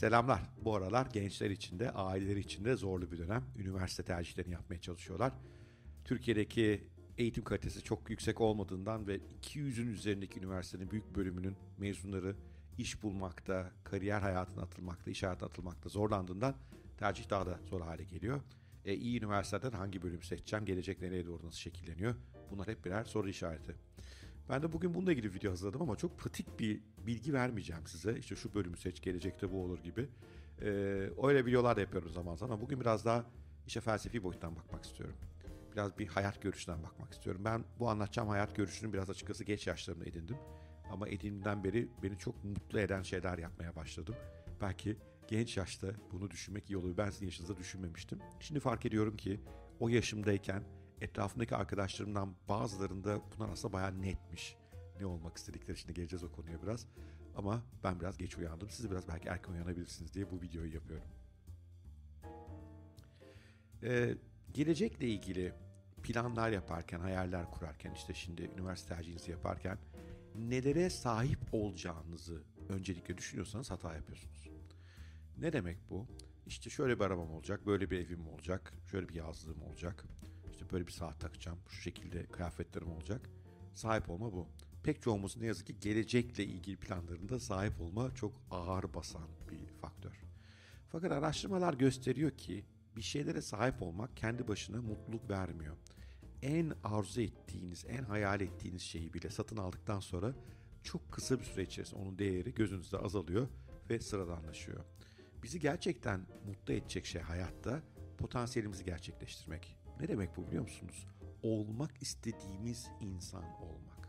Selamlar. Bu aralar gençler için de aileleri için de zorlu bir dönem. Üniversite tercihlerini yapmaya çalışıyorlar. Türkiye'deki eğitim kalitesi çok yüksek olmadığından ve 200'ün üzerindeki üniversitenin büyük bölümünün mezunları iş bulmakta, kariyer hayatına atılmakta, iş hayatına atılmakta zorlandığından tercih daha da zor hale geliyor. E, iyi üniversiteden hangi bölüm seçeceğim, gelecek nereye doğru nasıl şekilleniyor? Bunlar hep birer soru işareti. Ben de bugün bununla ilgili video hazırladım ama çok pratik bir bilgi vermeyeceğim size. İşte şu bölümü seç, gelecekte bu olur gibi. Ee, öyle videolar da yapıyorum zaman zaman ama bugün biraz daha işe felsefi boyuttan bakmak istiyorum. Biraz bir hayat görüşünden bakmak istiyorum. Ben bu anlatacağım hayat görüşünü biraz açıkçası geç yaşlarımda edindim. Ama edinimden beri beni çok mutlu eden şeyler yapmaya başladım. Belki genç yaşta bunu düşünmek iyi olur. Ben sizin yaşınızda düşünmemiştim. Şimdi fark ediyorum ki o yaşımdayken etrafındaki arkadaşlarımdan bazılarında bunlar aslında bayağı netmiş. Ne olmak istedikleri şimdi geleceğiz o konuya biraz. Ama ben biraz geç uyandım. Siz biraz belki erken uyanabilirsiniz diye bu videoyu yapıyorum. Ee, gelecekle ilgili planlar yaparken, hayaller kurarken, işte şimdi üniversite tercihinizi yaparken nelere sahip olacağınızı öncelikle düşünüyorsanız hata yapıyorsunuz. Ne demek bu? İşte şöyle bir arabam olacak, böyle bir evim olacak, şöyle bir yazlığım olacak, böyle bir saat takacağım, şu şekilde kıyafetlerim olacak. Sahip olma bu. Pek çoğumuz ne yazık ki gelecekle ilgili planlarında sahip olma çok ağır basan bir faktör. Fakat araştırmalar gösteriyor ki bir şeylere sahip olmak kendi başına mutluluk vermiyor. En arzu ettiğiniz, en hayal ettiğiniz şeyi bile satın aldıktan sonra çok kısa bir süre içerisinde onun değeri gözünüzde azalıyor ve sıradanlaşıyor. Bizi gerçekten mutlu edecek şey hayatta potansiyelimizi gerçekleştirmek. Ne demek bu biliyor musunuz? Olmak istediğimiz insan olmak.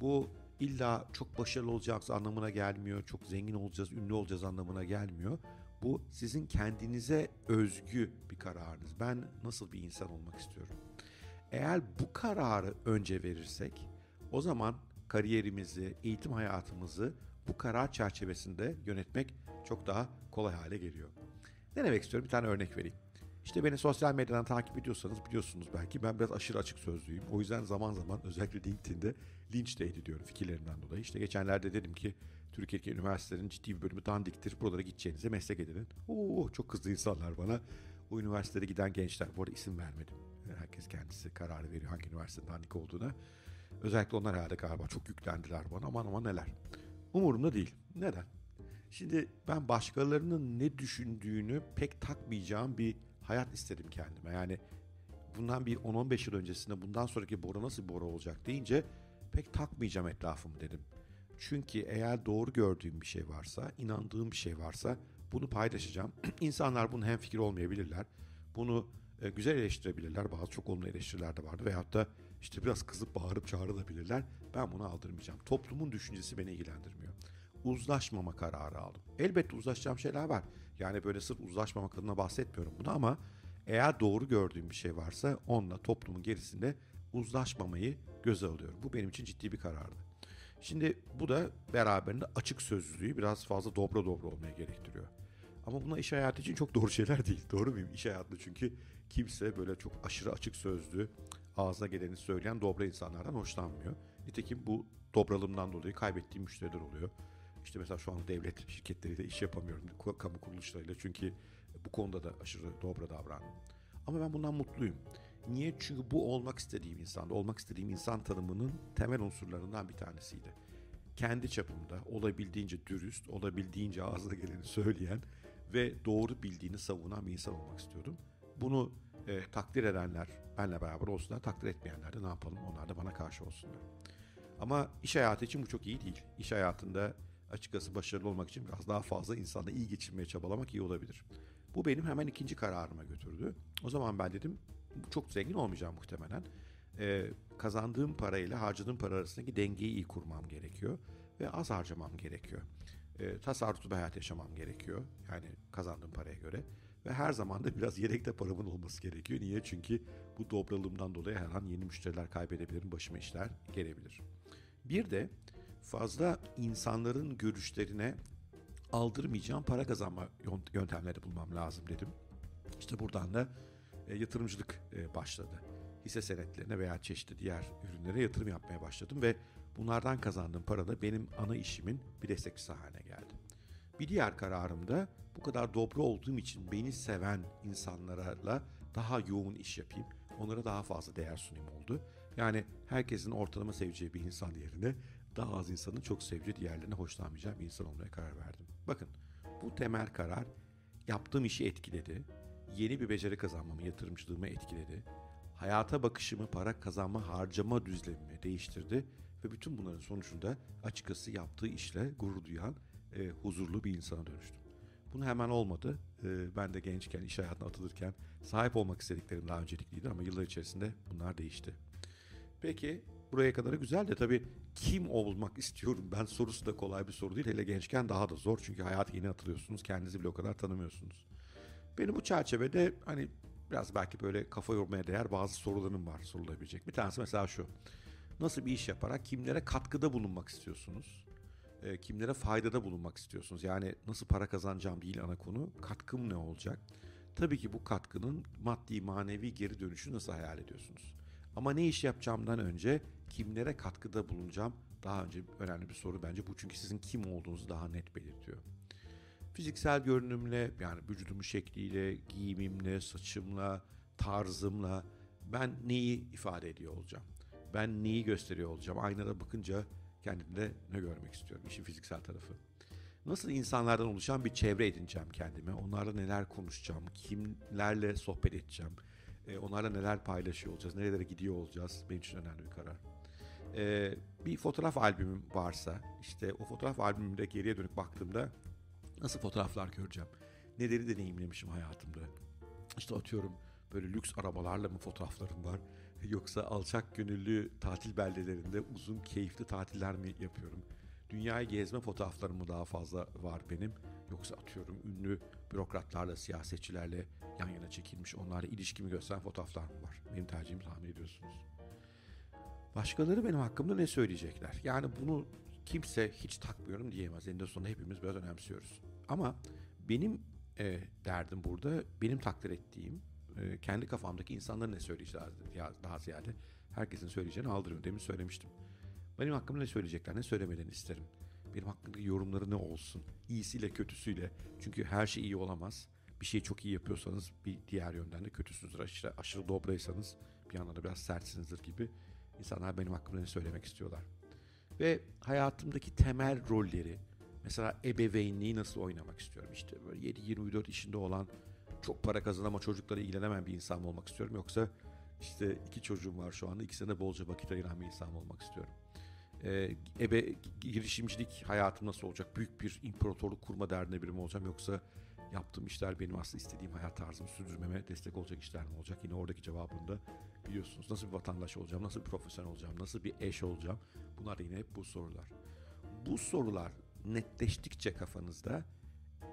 Bu illa çok başarılı olacağız anlamına gelmiyor, çok zengin olacağız, ünlü olacağız anlamına gelmiyor. Bu sizin kendinize özgü bir kararınız. Ben nasıl bir insan olmak istiyorum? Eğer bu kararı önce verirsek o zaman kariyerimizi, eğitim hayatımızı bu karar çerçevesinde yönetmek çok daha kolay hale geliyor. Ne demek istiyorum? Bir tane örnek vereyim. İşte beni sosyal medyadan takip ediyorsanız biliyorsunuz belki ben biraz aşırı açık sözlüyüm. O yüzden zaman zaman özellikle LinkedIn'de linç de ediliyorum fikirlerimden dolayı. İşte geçenlerde dedim ki Türkiye'deki üniversitelerin ciddi bir bölümü dandiktir. Buralara gideceğinize meslek edinin. Oo çok kızdı insanlar bana. O üniversitelere giden gençler. Bu arada isim vermedim. Herkes kendisi kararı veriyor hangi üniversitenin dandik olduğuna. Özellikle onlar herhalde galiba çok yüklendiler bana. Aman aman neler. Umurumda değil. Neden? Şimdi ben başkalarının ne düşündüğünü pek takmayacağım bir hayat istedim kendime. Yani bundan bir 10-15 yıl öncesinde bundan sonraki Bora nasıl Bora olacak deyince pek takmayacağım etrafımı dedim. Çünkü eğer doğru gördüğüm bir şey varsa, inandığım bir şey varsa bunu paylaşacağım. İnsanlar bunun hem fikir olmayabilirler. Bunu e, güzel eleştirebilirler. Bazı çok olumlu eleştiriler de vardı. Veyahut da işte biraz kızıp bağırıp çağrılabilirler. Ben bunu aldırmayacağım. Toplumun düşüncesi beni ilgilendirmiyor uzlaşmama kararı aldım. Elbette uzlaşacağım şeyler var. Yani böyle sırf uzlaşmamak adına bahsetmiyorum bunu ama eğer doğru gördüğüm bir şey varsa onunla toplumun gerisinde uzlaşmamayı göze alıyorum. Bu benim için ciddi bir karardı. Şimdi bu da beraberinde açık sözlülüğü biraz fazla dobra dobra olmaya gerektiriyor. Ama buna iş hayatı için çok doğru şeyler değil. Doğru muyum? İş hayatında çünkü kimse böyle çok aşırı açık sözlü, ağzına geleni söyleyen dobra insanlardan hoşlanmıyor. Nitekim bu dobralımdan dolayı kaybettiğim müşteriler oluyor. İşte mesela şu an devlet şirketleriyle iş yapamıyorum. Kamu kuruluşlarıyla çünkü bu konuda da aşırı dobra davrandım. Ama ben bundan mutluyum. Niye? Çünkü bu olmak istediğim insanda, olmak istediğim insan tanımının temel unsurlarından bir tanesiydi. Kendi çapımda olabildiğince dürüst, olabildiğince ağzına geleni söyleyen ve doğru bildiğini savunan bir insan olmak istiyordum. Bunu e, takdir edenler benle beraber olsunlar, takdir etmeyenler de ne yapalım onlar da bana karşı olsunlar. Ama iş hayatı için bu çok iyi değil. İş hayatında açıkçası başarılı olmak için biraz daha fazla insanla iyi geçirmeye çabalamak iyi olabilir. Bu benim hemen ikinci kararıma götürdü. O zaman ben dedim çok zengin olmayacağım muhtemelen. Ee, kazandığım parayla harcadığım para arasındaki dengeyi iyi kurmam gerekiyor. Ve az harcamam gerekiyor. Ee, tasarruflu bir hayat yaşamam gerekiyor. Yani kazandığım paraya göre. Ve her zaman da biraz yedekte paramın olması gerekiyor. Niye? Çünkü bu dobralığımdan dolayı her an yeni müşteriler kaybedebilirim, başıma işler gelebilir. Bir de fazla insanların görüşlerine aldırmayacağım para kazanma yöntemleri bulmam lazım dedim. İşte buradan da e, yatırımcılık e, başladı. Hisse senetlerine veya çeşitli diğer ürünlere yatırım yapmaya başladım ve bunlardan kazandığım para da benim ana işimin bir destekçisi haline geldi. Bir diğer kararım da bu kadar dobra olduğum için beni seven insanlarla daha yoğun iş yapayım. Onlara daha fazla değer sunayım oldu. Yani herkesin ortalama seveceği bir insan yerine daha az insanın çok seveceği diğerlerine hoşlanmayacağı bir insan olmaya karar verdim. Bakın bu temel karar yaptığım işi etkiledi. Yeni bir beceri kazanmamı, yatırımcılığımı etkiledi. Hayata bakışımı, para kazanma, harcama düzlemimi değiştirdi. Ve bütün bunların sonucunda açıkçası yaptığı işle gurur duyan, e, huzurlu bir insana dönüştüm. Bunu hemen olmadı. E, ben de gençken, iş hayatına atılırken sahip olmak istediklerim daha öncelikliydi ama yıllar içerisinde bunlar değişti. Peki buraya kadar güzel de tabii kim olmak istiyorum ben sorusu da kolay bir soru değil. Hele gençken daha da zor çünkü hayat yeni atılıyorsunuz. Kendinizi bile o kadar tanımıyorsunuz. Benim bu çerçevede hani biraz belki böyle kafa yormaya değer bazı sorularım var sorulabilecek. Bir tanesi mesela şu. Nasıl bir iş yaparak kimlere katkıda bulunmak istiyorsunuz? E, kimlere faydada bulunmak istiyorsunuz? Yani nasıl para kazanacağım değil ana konu. Katkım ne olacak? Tabii ki bu katkının maddi manevi geri dönüşü nasıl hayal ediyorsunuz? Ama ne iş yapacağımdan önce kimlere katkıda bulunacağım daha önce önemli bir soru bence bu çünkü sizin kim olduğunuzu daha net belirtiyor. Fiziksel görünümle yani vücudumun şekliyle, giyimimle, saçımla, tarzımla ben neyi ifade ediyor olacağım? Ben neyi gösteriyor olacağım? Aynada bakınca kendimde ne görmek istiyorum? İşin fiziksel tarafı. Nasıl insanlardan oluşan bir çevre edineceğim kendime? Onlarla neler konuşacağım? Kimlerle sohbet edeceğim? E, onlarla neler paylaşıyor olacağız? Nerelere gidiyor olacağız? Benim için önemli bir karar. E, bir fotoğraf albümüm varsa işte o fotoğraf albümümde geriye dönüp baktığımda nasıl fotoğraflar göreceğim? Neleri deneyimlemişim hayatımda? İşte atıyorum böyle lüks arabalarla mı fotoğraflarım var? Yoksa alçak gönüllü tatil beldelerinde uzun keyifli tatiller mi yapıyorum? Dünyayı gezme fotoğraflarım mı daha fazla var benim? Yoksa atıyorum ünlü bürokratlarla, siyasetçilerle yan yana çekilmiş, onlarla ilişkimi gösteren fotoğraflar mı var? Benim tercihimi tahmin ediyorsunuz. Başkaları benim hakkımda ne söyleyecekler? Yani bunu kimse hiç takmıyorum diyemez. Eninde sonunda hepimiz biraz önemsiyoruz. Ama benim e, derdim burada, benim takdir ettiğim, e, kendi kafamdaki insanların ne söyleyeceği daha ziyade herkesin söyleyeceğini aldırıyorum. Demin söylemiştim. Benim hakkımda ne söyleyecekler, ne söylemelerini isterim. Benim hakkımdaki yorumları ne olsun? İyisiyle kötüsüyle. Çünkü her şey iyi olamaz. Bir şeyi çok iyi yapıyorsanız bir diğer yönden de kötüsünüzdür. Aşırı, aşırı dobraysanız bir yandan da biraz sertsinizdir gibi. İnsanlar benim hakkımda ne söylemek istiyorlar. Ve hayatımdaki temel rolleri, mesela ebeveynliği nasıl oynamak istiyorum? İşte böyle 7-24 işinde olan, çok para kazanan ama çocuklara ilgilenemem bir insan mı olmak istiyorum? Yoksa işte iki çocuğum var şu anda, ikisine bolca vakit ayıran bir insan mı olmak istiyorum? e, ebe girişimcilik hayatım nasıl olacak? Büyük bir imparatorluk kurma derdine biri mi olacağım yoksa yaptığım işler benim aslında istediğim hayat tarzımı sürdürmeme destek olacak işler mi olacak? Yine oradaki cevabını da biliyorsunuz. Nasıl bir vatandaş olacağım? Nasıl bir profesyonel olacağım? Nasıl bir eş olacağım? Bunlar yine hep bu sorular. Bu sorular netleştikçe kafanızda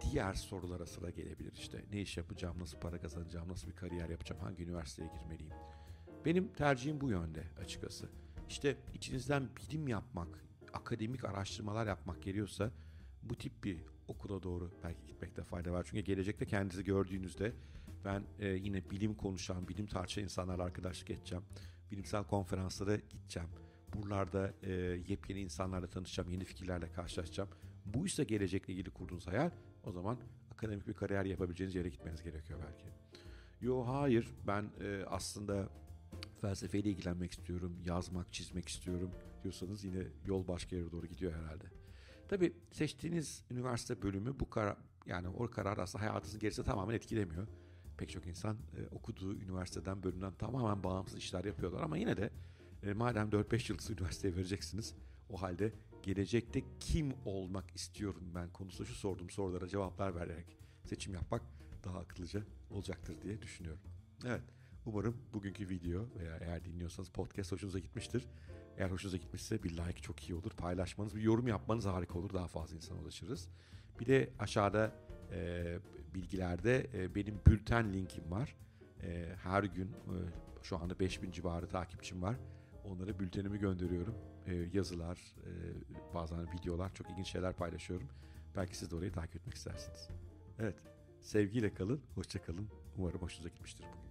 diğer sorulara sıra gelebilir işte. Ne iş yapacağım, nasıl para kazanacağım, nasıl bir kariyer yapacağım, hangi üniversiteye girmeliyim. Benim tercihim bu yönde açıkçası. İşte içinizden bilim yapmak, akademik araştırmalar yapmak geliyorsa bu tip bir okula doğru belki gitmekte fayda var. Çünkü gelecekte kendinizi gördüğünüzde ben e, yine bilim konuşan, bilim tartışan insanlarla arkadaşlık edeceğim. Bilimsel konferanslara gideceğim. Buralarda e, yepyeni insanlarla tanışacağım, yeni fikirlerle karşılaşacağım. Bu ise gelecekle ilgili kurduğunuz hayal o zaman akademik bir kariyer yapabileceğiniz yere gitmeniz gerekiyor belki. Yo hayır ben e, aslında felsefeyle ilgilenmek istiyorum, yazmak, çizmek istiyorum diyorsanız yine yol başka yere doğru gidiyor herhalde. Tabii seçtiğiniz üniversite bölümü bu karar yani o karar aslında hayatınızın gerisi tamamen etkilemiyor. Pek çok insan e, okuduğu üniversiteden bölümden tamamen bağımsız işler yapıyorlar ama yine de e, madem 4-5 yıldız üniversiteye vereceksiniz o halde gelecekte kim olmak istiyorum ben konusu şu sorduğum sorulara cevaplar vererek seçim yapmak daha akıllıca olacaktır diye düşünüyorum. Evet. Umarım bugünkü video veya eğer dinliyorsanız podcast hoşunuza gitmiştir. Eğer hoşunuza gitmişse bir like çok iyi olur. Paylaşmanız, bir yorum yapmanız harika olur. Daha fazla insana ulaşırız. Bir de aşağıda e, bilgilerde e, benim bülten linkim var. E, her gün e, şu anda 5000 civarı takipçim var. Onlara bültenimi gönderiyorum. E, yazılar, e, bazen videolar, çok ilginç şeyler paylaşıyorum. Belki siz de orayı takip etmek istersiniz. Evet, sevgiyle kalın, hoşça kalın. Umarım hoşunuza gitmiştir bugün.